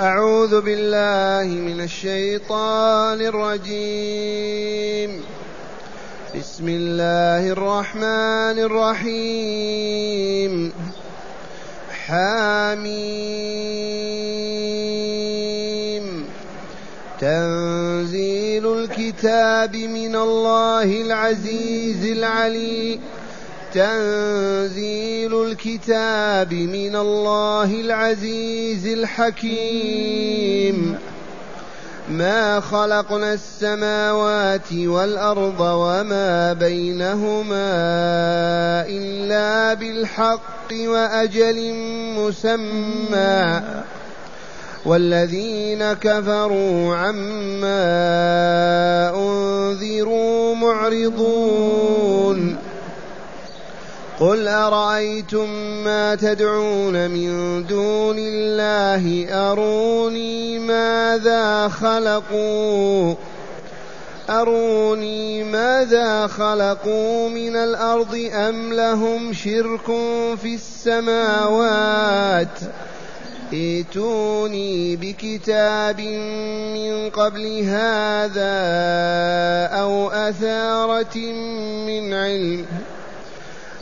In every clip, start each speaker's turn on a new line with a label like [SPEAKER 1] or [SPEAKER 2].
[SPEAKER 1] أعوذ بالله من الشيطان الرجيم بسم الله الرحمن الرحيم حاميم تنزيل الكتاب من الله العزيز العليم تنزيل الكتاب من الله العزيز الحكيم ما خلقنا السماوات والارض وما بينهما الا بالحق واجل مسمى والذين كفروا عما انذروا معرضون قل أرأيتم ما تدعون من دون الله أروني ماذا خلقوا أروني ماذا خلقوا من الأرض أم لهم شرك في السماوات ائتوني بكتاب من قبل هذا أو أثارة من علم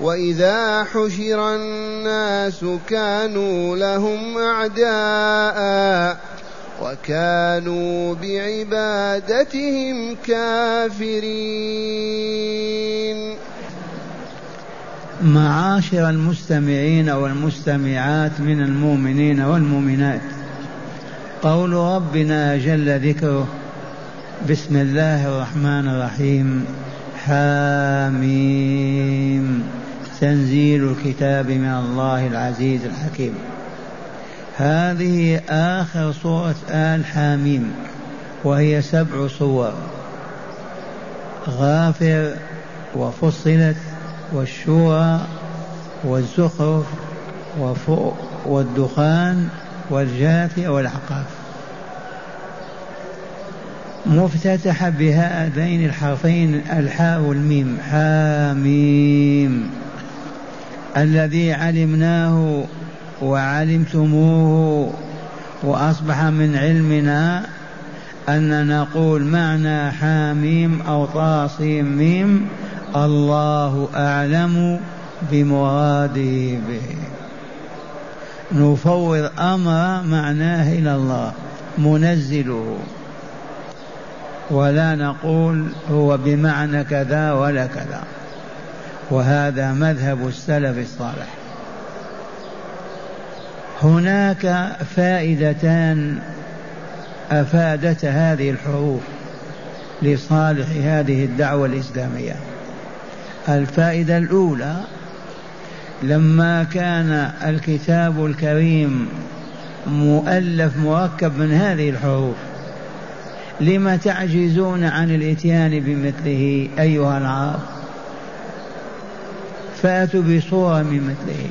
[SPEAKER 1] واذا حشر الناس كانوا لهم اعداء وكانوا بعبادتهم كافرين
[SPEAKER 2] معاشر المستمعين والمستمعات من المؤمنين والمؤمنات قول ربنا جل ذكره بسم الله الرحمن الرحيم حاميم تنزيل الكتاب من الله العزيز الحكيم هذه آخر سورة آل حاميم وهي سبع صور غافر وفصلت والشورى والزخرف وفوق والدخان والجاثي والعقاف مفتتح بهذين الحرفين الحاء والميم حاميم الذي علمناه وعلمتموه واصبح من علمنا ان نقول معنى حاميم او طاسيم ميم الله اعلم بمراده به نفوض امر معناه الى الله منزله ولا نقول هو بمعنى كذا ولا كذا وهذا مذهب السلف الصالح هناك فائدتان افادت هذه الحروف لصالح هذه الدعوه الاسلاميه الفائده الاولى لما كان الكتاب الكريم مؤلف مركب من هذه الحروف لم تعجزون عن الاتيان بمثله ايها العرب فأتوا بصورة من مثله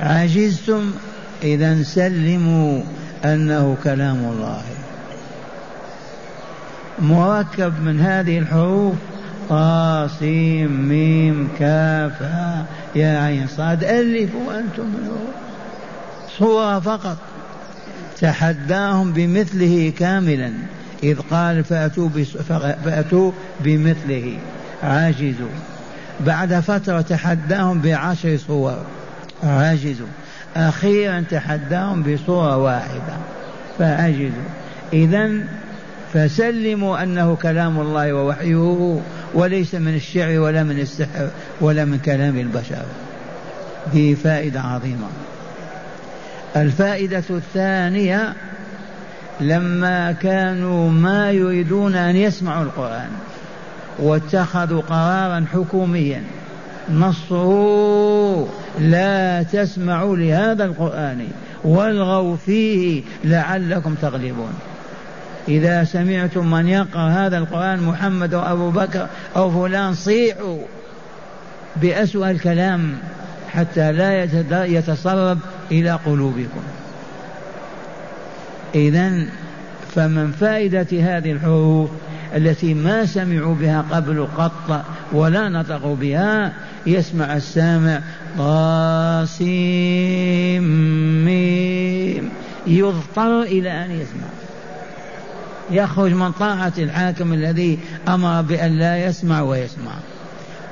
[SPEAKER 2] عجزتم إذا سلموا أنه كلام الله مركب من هذه الحروف قاسيم ميم كاف يا عين صاد ألفوا أنتم صورة فقط تحداهم بمثله كاملا إذ قال فأتوا, فأتوا بمثله عاجزوا بعد فترة تحداهم بعشر صور عجزوا أخيرا تحداهم بصورة واحدة فعجزوا إذا فسلموا أنه كلام الله ووحيه وليس من الشعر ولا من السحر ولا من كلام البشر دي فائدة عظيمة الفائدة الثانية لما كانوا ما يريدون أن يسمعوا القرآن واتخذوا قرارا حكوميا نصه لا تسمعوا لهذا القرآن والغوا فيه لعلكم تغلبون إذا سمعتم من يقرأ هذا القرآن محمد أو أبو بكر أو فلان صيحوا بأسوأ الكلام حتى لا يتسرب إلى قلوبكم إذا فمن فائدة هذه الحروف التي ما سمعوا بها قبل قط ولا نطقوا بها يسمع السامع قاسيم يضطر إلى أن يسمع يخرج من طاعة الحاكم الذي أمر بأن لا يسمع ويسمع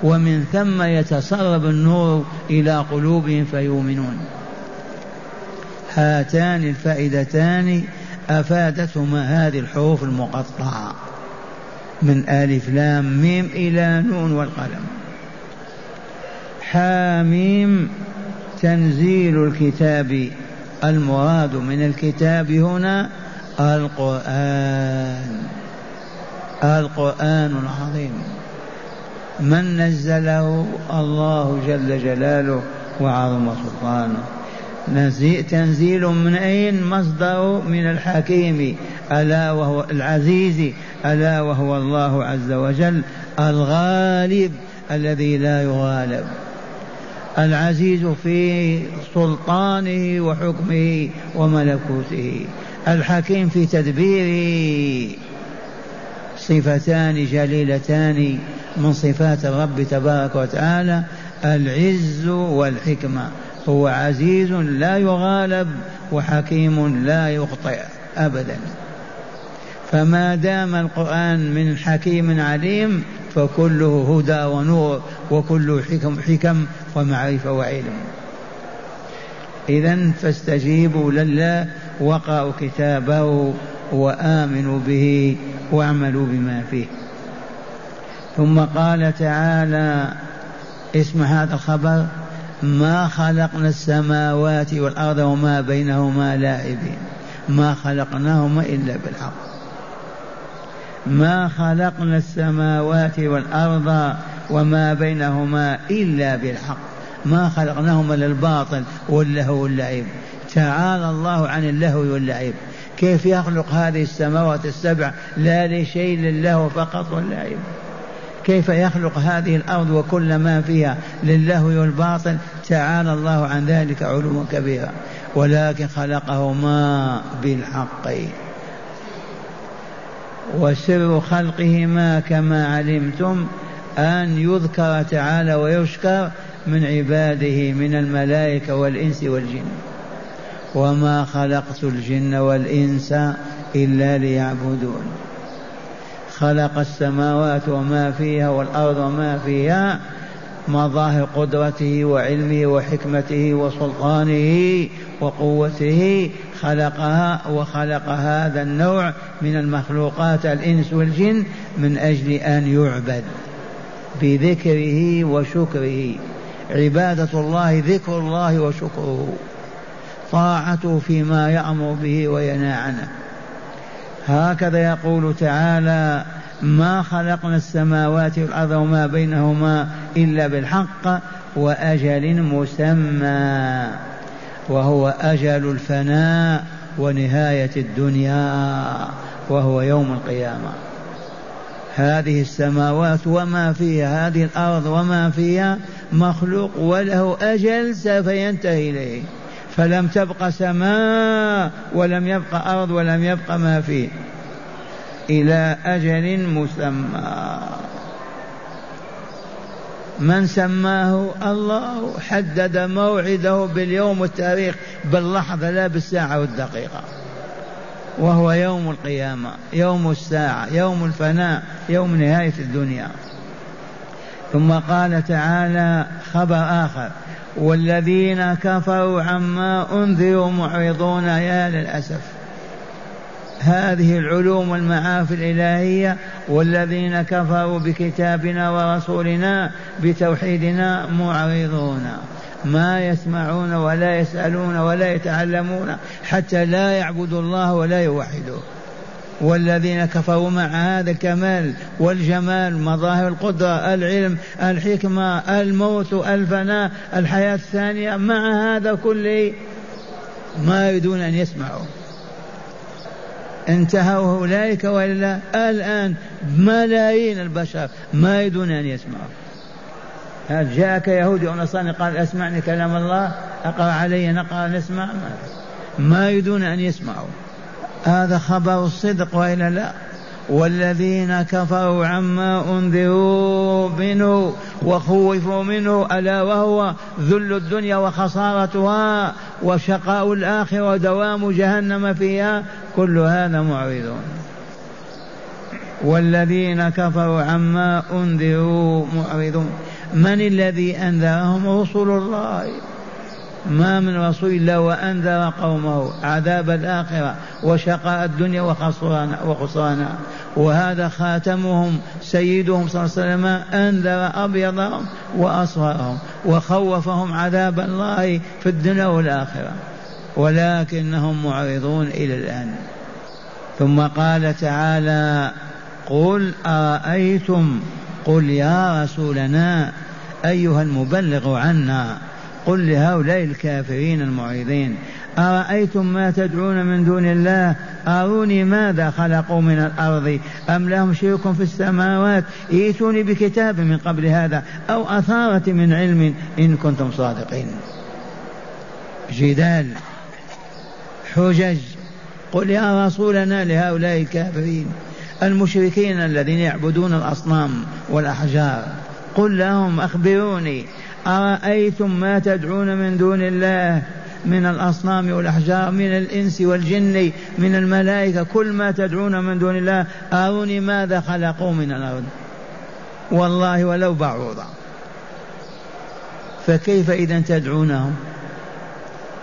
[SPEAKER 2] ومن ثم يتسرب النور إلى قلوبهم فيؤمنون هاتان الفائدتان أفادتهما هذه الحروف المقطعة من ألف لام ميم إلى نون والقلم حاميم تنزيل الكتاب المراد من الكتاب هنا القرآن القرآن العظيم من نزله الله جل جلاله وعظم سلطانه تنزيل من أين مصدر من الحكيم ألا وهو العزيز ألا وهو الله عز وجل الغالب الذي لا يغالب العزيز في سلطانه وحكمه وملكوته الحكيم في تدبيره صفتان جليلتان من صفات الرب تبارك وتعالى العز والحكمه هو عزيز لا يغالب وحكيم لا يخطئ ابدا فما دام القرآن من حكيم عليم فكله هدى ونور وكله حكم, حكم ومعرفة وعلم إذا فاستجيبوا لله وقرأوا كتابه وآمنوا به واعملوا بما فيه ثم قال تعالى اسم هذا الخبر ما خلقنا السماوات والأرض وما بينهما لاعبين ما خلقناهما إلا بالحق ما خلقنا السماوات والأرض وما بينهما إلا بالحق ما خلقناهما للباطل واللهو واللعب تعالى الله عن اللهو واللعب كيف يخلق هذه السماوات السبع لا لشيء لله فقط واللعب كيف يخلق هذه الأرض وكل ما فيها للهو والباطل تعالى الله عن ذلك علوا كبيرا ولكن خلقهما بالحق وسر خلقهما كما علمتم أن يذكر تعالى ويشكر من عباده من الملائكة والإنس والجن وما خلقت الجن والإنس إلا ليعبدون خلق السماوات وما فيها والأرض وما فيها مظاهر قدرته وعلمه وحكمته وسلطانه وقوته خلقها وخلق هذا النوع من المخلوقات الانس والجن من اجل ان يعبد بذكره وشكره عباده الله ذكر الله وشكره طاعته فيما يامر به وينهى عنه هكذا يقول تعالى ما خلقنا السماوات والأرض وما بينهما إلا بالحق وأجل مسمى وهو أجل الفناء ونهاية الدنيا وهو يوم القيامة هذه السماوات وما فيها هذه الأرض وما فيها مخلوق وله أجل سوف ينتهي إليه فلم تبق سماء ولم يبق أرض ولم يبق ما فيه إلى أجل مسمى من سماه الله حدد موعده باليوم والتاريخ باللحظة لا بالساعة والدقيقة وهو يوم القيامة يوم الساعة يوم الفناء يوم نهاية الدنيا ثم قال تعالى خبر آخر والذين كفروا عما أنذروا معرضون يا للأسف هذه العلوم والمعافي الإلهية والذين كفروا بكتابنا ورسولنا بتوحيدنا معرضون ما يسمعون ولا يسألون ولا يتعلمون حتى لا يعبدوا الله ولا يوحدوه والذين كفروا مع هذا الكمال والجمال مظاهر القدرة العلم الحكمة الموت الفناء الحياة الثانية مع هذا كله ما يريدون أن يسمعوا انتهوا أولئك وإلا الآن ملايين البشر ما يريدون أن يسمعوا هل جاءك يهودي أو نصراني قال أسمعني كلام الله أقرأ علي نقرأ نسمع ما, ما يريدون أن يسمعوا هذا خبر الصدق وإلا لا والذين كفروا عما أنذروا منه وخوفوا منه ألا وهو ذل الدنيا وخسارتها وشقاء الآخرة ودوام جهنم فيها كل هذا معرضون والذين كفروا عما أنذروا معرضون من الذي أنذرهم رسل الله ما من رسول إلا وأنذر قومه عذاب الآخرة وشقاء الدنيا وخسران وخسرانا وهذا خاتمهم سيدهم صلى الله عليه وسلم أنذر أبيضهم وأصفرهم وخوفهم عذاب الله في الدنيا والآخرة ولكنهم معرضون إلى الآن ثم قال تعالى قل أرأيتم قل يا رسولنا أيها المبلغ عنا قل لهؤلاء الكافرين المعرضين أرأيتم ما تدعون من دون الله أروني ماذا خلقوا من الأرض أم لهم شرك في السماوات ائتوني بكتاب من قبل هذا أو أثارة من علم إن كنتم صادقين جدال حجج قل يا رسولنا لهؤلاء الكافرين المشركين الذين يعبدون الأصنام والأحجار قل لهم أخبروني أرأيتم ما تدعون من دون الله من الأصنام والأحجار من الإنس والجن من الملائكة كل ما تدعون من دون الله أروني ماذا خلقوا من الأرض والله ولو بعوضا فكيف إذا تدعونهم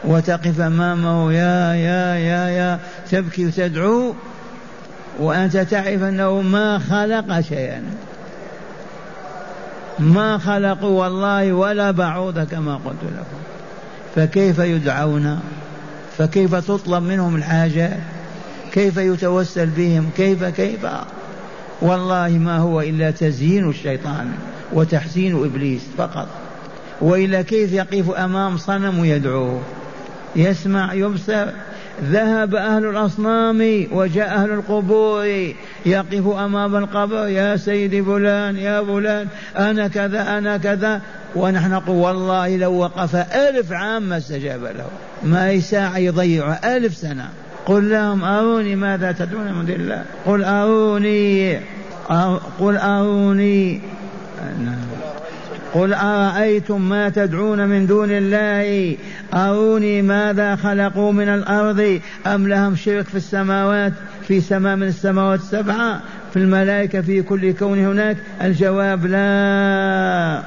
[SPEAKER 2] وتقف أمامه يا يا يا يا تبكي وتدعو وأنت تعرف أنه ما خلق شيئا ما خلقوا والله ولا بعوض كما قلت لكم فكيف يدعون فكيف تطلب منهم الحاجات كيف يتوسل بهم كيف كيف والله ما هو إلا تزيين الشيطان وتحسين إبليس فقط وإلى كيف يقف أمام صنم ويدعوه يسمع يبصر ذهب أهل الأصنام وجاء أهل القبور يقف أمام القبر يا سيدي فلان يا فلان أنا كذا أنا كذا ونحن نقول والله لو وقف ألف عام ما استجاب له ما يساع ساعة يضيع ألف سنة قل لهم أروني ماذا تدعون من الله قل أروني قل أروني قل أرأيتم ما تدعون من دون الله أروني ماذا خلقوا من الأرض أم لهم شرك في السماوات في سماء من السماوات السبعة في الملائكة في كل كون هناك الجواب لا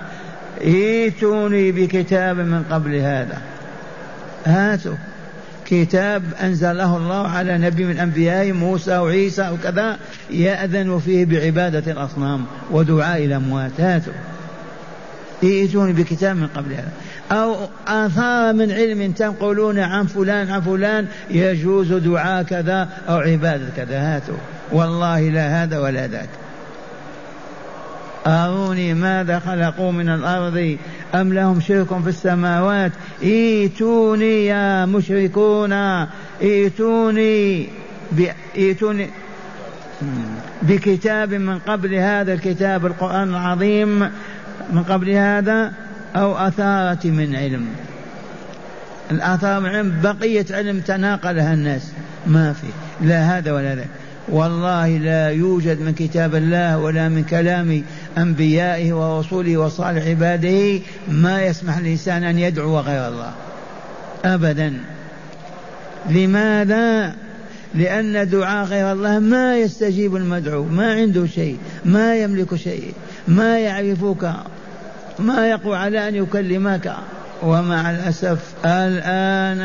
[SPEAKER 2] ائتوني بكتاب من قبل هذا هاتوا كتاب أنزله الله على نبي من أنبيائه موسى وعيسى وكذا يأذن فيه بعبادة الأصنام ودعاء الأموات هاتوا ائتوني بكتاب من قبل هذا أو آثار من علم تنقلون عن فلان عن فلان يجوز دعاء كذا أو عبادة كذا هاتوا والله لا هذا ولا ذاك أروني ماذا خلقوا من الأرض أم لهم شرك في السماوات ائتوني يا مشركون ائتوني ائتوني بكتاب من قبل هذا الكتاب القرآن العظيم من قبل هذا أو أثارة من علم الأثار من علم بقية علم تناقلها الناس ما في لا هذا ولا ذاك والله لا يوجد من كتاب الله ولا من كلام أنبيائه ورسوله وصالح عباده ما يسمح الإنسان أن يدعو غير الله أبدا لماذا لأن دعاء غير الله ما يستجيب المدعو ما عنده شيء ما يملك شيء ما يعرفك ما يقوى على أن يكلمك ومع الأسف الآن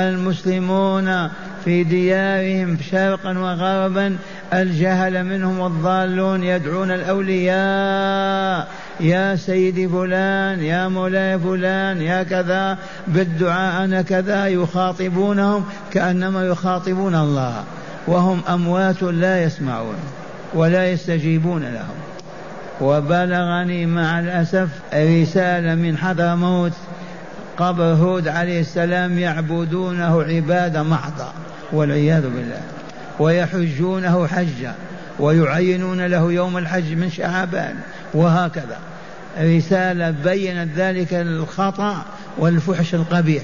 [SPEAKER 2] المسلمون في ديارهم شرقا وغربا الجهل منهم الضالون يدعون الأولياء يا سيدي فلان يا مولاي فلان يا كذا بالدعاء أنا كذا يخاطبونهم كأنما يخاطبون الله وهم أموات لا يسمعون ولا يستجيبون لهم وبلغني مع الأسف رسالة من حضرموت قبر هود عليه السلام يعبدونه عبادة محضة والعياذ بالله ويحجونه حجة ويعينون له يوم الحج من شعبان وهكذا رسالة بينت ذلك الخطأ والفحش القبيح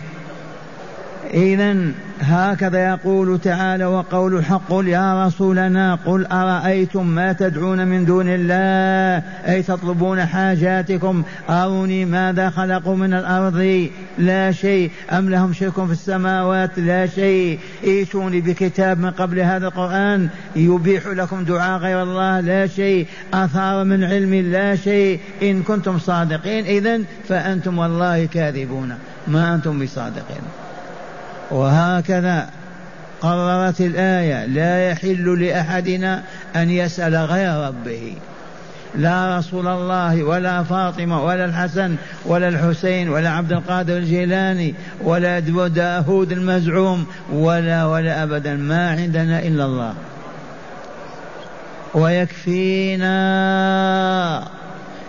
[SPEAKER 2] إذا هكذا يقول تعالى وقول حق يا رسولنا قل أرأيتم ما تدعون من دون الله أي تطلبون حاجاتكم أروني ماذا خلقوا من الأرض لا شيء أم لهم شرك في السماوات لا شيء ائتوني بكتاب من قبل هذا القرآن يبيح لكم دعاء غير الله لا شيء أثار من علم لا شيء إن كنتم صادقين إذا فأنتم والله كاذبون ما أنتم بصادقين وهكذا قررت الآية لا يحل لأحدنا أن يسأل غير ربه لا رسول الله ولا فاطمة ولا الحسن ولا الحسين ولا عبد القادر الجيلاني ولا داود المزعوم ولا ولا أبدا ما عندنا إلا الله ويكفينا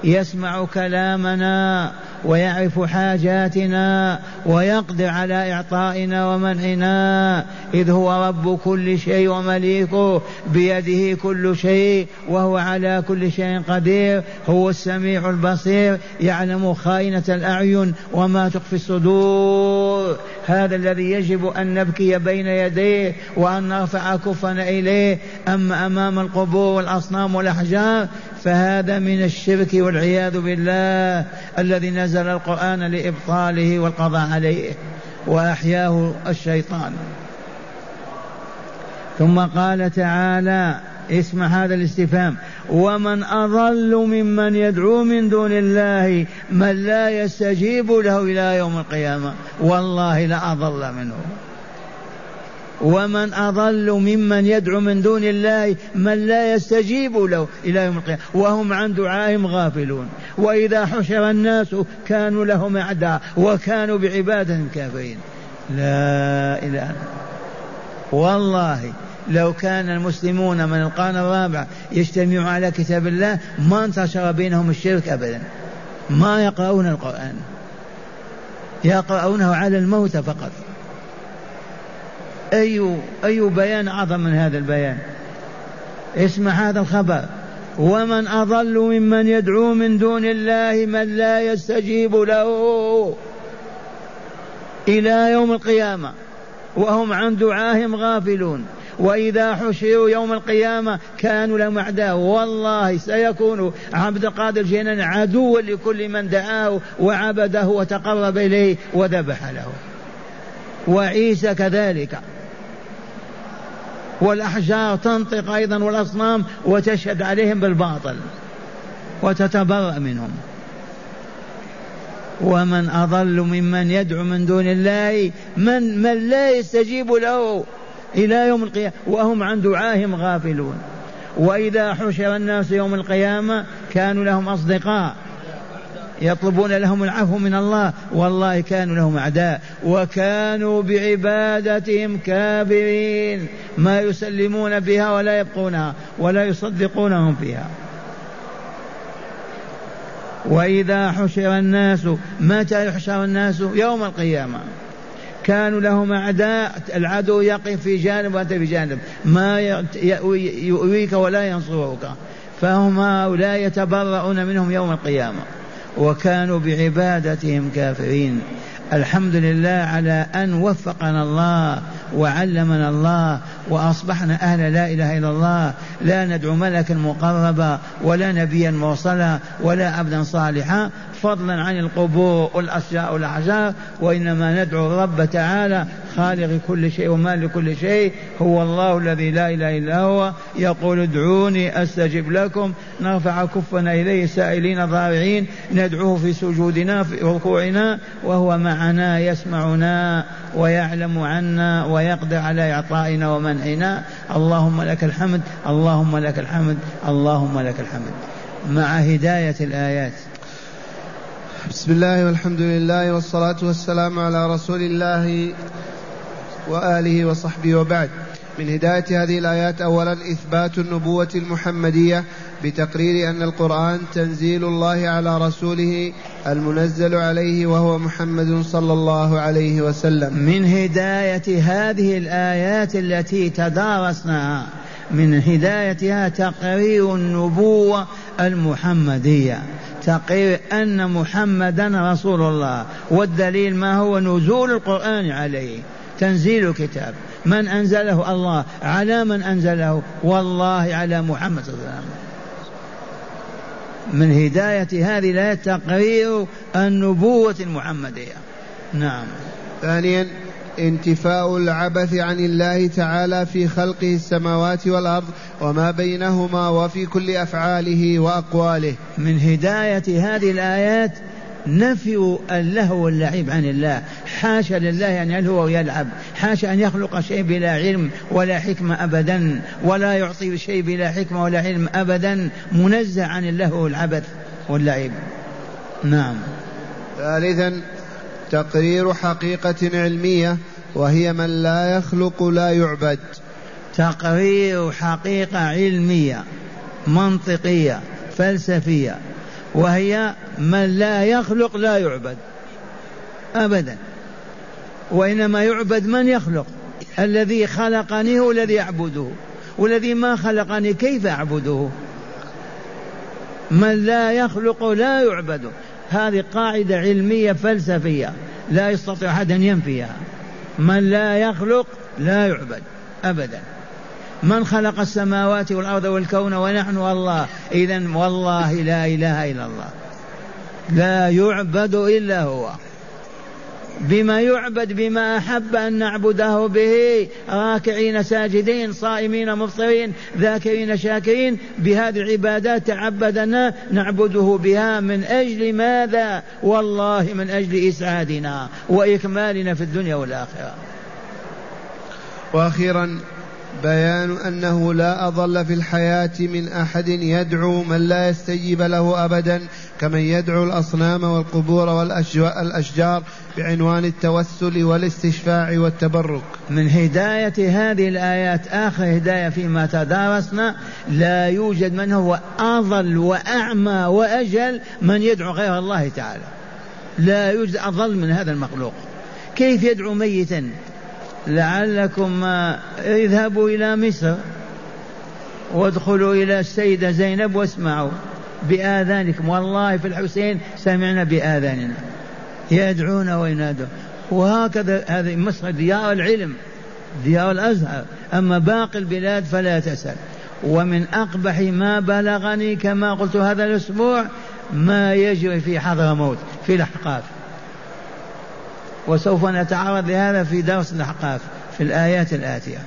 [SPEAKER 2] يسمع كلامنا ويعرف حاجاتنا ويقدر على إعطائنا ومنعنا إذ هو رب كل شيء ومليكه بيده كل شيء وهو على كل شيء قدير هو السميع البصير يعلم خائنة الأعين وما تخفي الصدور هذا الذي يجب أن نبكي بين يديه وأن نرفع كفنا إليه أما أمام القبور والأصنام والأحجار فهذا من الشرك والعياذ بالله الذي نزل القرآن لإبطاله والقضاء عليه وأحياه الشيطان ثم قال تعالى اسمع هذا الاستفهام ومن أضل ممن يدعو من دون الله من لا يستجيب له إلى يوم القيامة والله لأضل منه ومن أضل ممن يدعو من دون الله من لا يستجيب له إلى يوم القيامة وهم عن دعائهم غافلون وإذا حشر الناس كانوا لهم أعداء وكانوا بعبادهم كافرين لا إله والله لو كان المسلمون من القرن الرابع يجتمعون على كتاب الله ما انتشر بينهم الشرك أبدا ما يقرؤون القرآن يقرؤونه على الموت فقط أي أي بيان أعظم من هذا البيان اسمع هذا الخبر ومن أضل ممن يدعو من دون الله من لا يستجيب له إلى يوم القيامة وهم عن دعاهم غافلون وإذا حشروا يوم القيامة كانوا لهم أعداء والله سيكون عبد القادر جيلاني عدوا لكل من دعاه وعبده وتقرب إليه وذبح له وعيسى كذلك والأحجار تنطق أيضا والأصنام وتشهد عليهم بالباطل وتتبرأ منهم ومن أضل ممن يدعو من دون الله من من لا يستجيب له إلى يوم القيامة وهم عن دعائهم غافلون وإذا حشر الناس يوم القيامة كانوا لهم أصدقاء يطلبون لهم العفو من الله والله كانوا لهم أعداء وكانوا بعبادتهم كافرين ما يسلمون بها ولا يبقونها ولا يصدقونهم فيها وإذا حشر الناس متى يحشر الناس يوم القيامة كانوا لهم أعداء العدو يقف في جانب وأنت في جانب ما يؤويك ولا ينصرك فهم هؤلاء يتبرؤون منهم يوم القيامه وكانوا بعبادتهم كافرين الحمد لله على ان وفقنا الله وعلمنا الله وأصبحنا أهل لا إله إلا الله لا ندعو ملكا مقربا ولا نبيا مرسلا ولا عبدا صالحا فضلا عن القبور والأشجار والأحجار وإنما ندعو الرب تعالى خالق كل شيء ومال كل شيء هو الله الذي لا إله إلا هو يقول ادعوني أستجب لكم نرفع كفنا إليه سائلين ضارعين ندعوه في سجودنا في ركوعنا وهو معنا يسمعنا ويعلم عنا ويقدر على إعطائنا وما طمأنينا اللهم لك الحمد اللهم لك الحمد اللهم لك الحمد مع هداية الآيات
[SPEAKER 3] بسم الله والحمد لله والصلاة والسلام على رسول الله وآله وصحبه وبعد من هداية هذه الآيات أولا إثبات النبوة المحمدية بتقرير أن القرآن تنزيل الله على رسوله المنزل عليه وهو محمد صلى الله عليه وسلم
[SPEAKER 2] من هداية هذه الآيات التي تدارسناها من هدايتها تقرير النبوة المحمدية تقرير أن محمدا رسول الله والدليل ما هو نزول القرآن عليه تنزيل الكتاب من أنزله الله على من أنزله والله على محمد صلى الله عليه وسلم من هداية هذه الآية تقرير النبوة المحمدية
[SPEAKER 4] نعم ثانيا انتفاء العبث عن الله تعالى في خلقه السماوات والارض وما بينهما وفي كل افعاله واقواله
[SPEAKER 2] من هدايه هذه الايات نفي اللهو واللعب عن الله حاشا لله أن يلهو ويلعب حاشا أن يخلق شيء بلا علم ولا حكمة أبدا ولا يعطي شيء بلا حكمة ولا علم أبدا منزه عن اللهو والعبث واللعب
[SPEAKER 4] نعم ثالثا تقرير حقيقة علمية وهي من لا يخلق لا يعبد
[SPEAKER 2] تقرير حقيقة علمية منطقية فلسفية وهي من لا يخلق لا يعبد أبدا وإنما يعبد من يخلق الذي خلقني هو الذي أعبده والذي ما خلقني كيف أعبده من لا يخلق لا يعبد هذه قاعدة علمية فلسفية لا يستطيع أحد أن ينفيها من لا يخلق لا يعبد أبدا من خلق السماوات والأرض والكون ونحن والله إذا والله لا إله إلا الله لا يعبد إلا هو بما يعبد بما أحب أن نعبده به راكعين ساجدين صائمين مفطرين ذاكرين شاكرين بهذه العبادات تعبدنا نعبده بها من أجل ماذا والله من أجل إسعادنا وإكمالنا في الدنيا والآخرة
[SPEAKER 4] وأخيرا بيان انه لا اضل في الحياه من احد يدعو من لا يستجيب له ابدا كمن يدعو الاصنام والقبور والاشجار بعنوان التوسل والاستشفاع والتبرك.
[SPEAKER 2] من هدايه هذه الايات اخر هدايه فيما تدارسنا لا يوجد من هو اضل واعمى واجل من يدعو غير الله تعالى. لا يوجد اضل من هذا المخلوق. كيف يدعو ميتا لعلكم ما اذهبوا إلى مصر وادخلوا إلى السيدة زينب واسمعوا بآذانكم والله في الحسين سمعنا بآذاننا يدعون وينادون وهكذا هذه مصر ديار العلم ديار الأزهر أما باقي البلاد فلا تسأل ومن أقبح ما بلغني كما قلت هذا الأسبوع ما يجري في حضرموت في الأحقاف وسوف نتعرض لهذا في درس الأحقاف في الآيات الآتية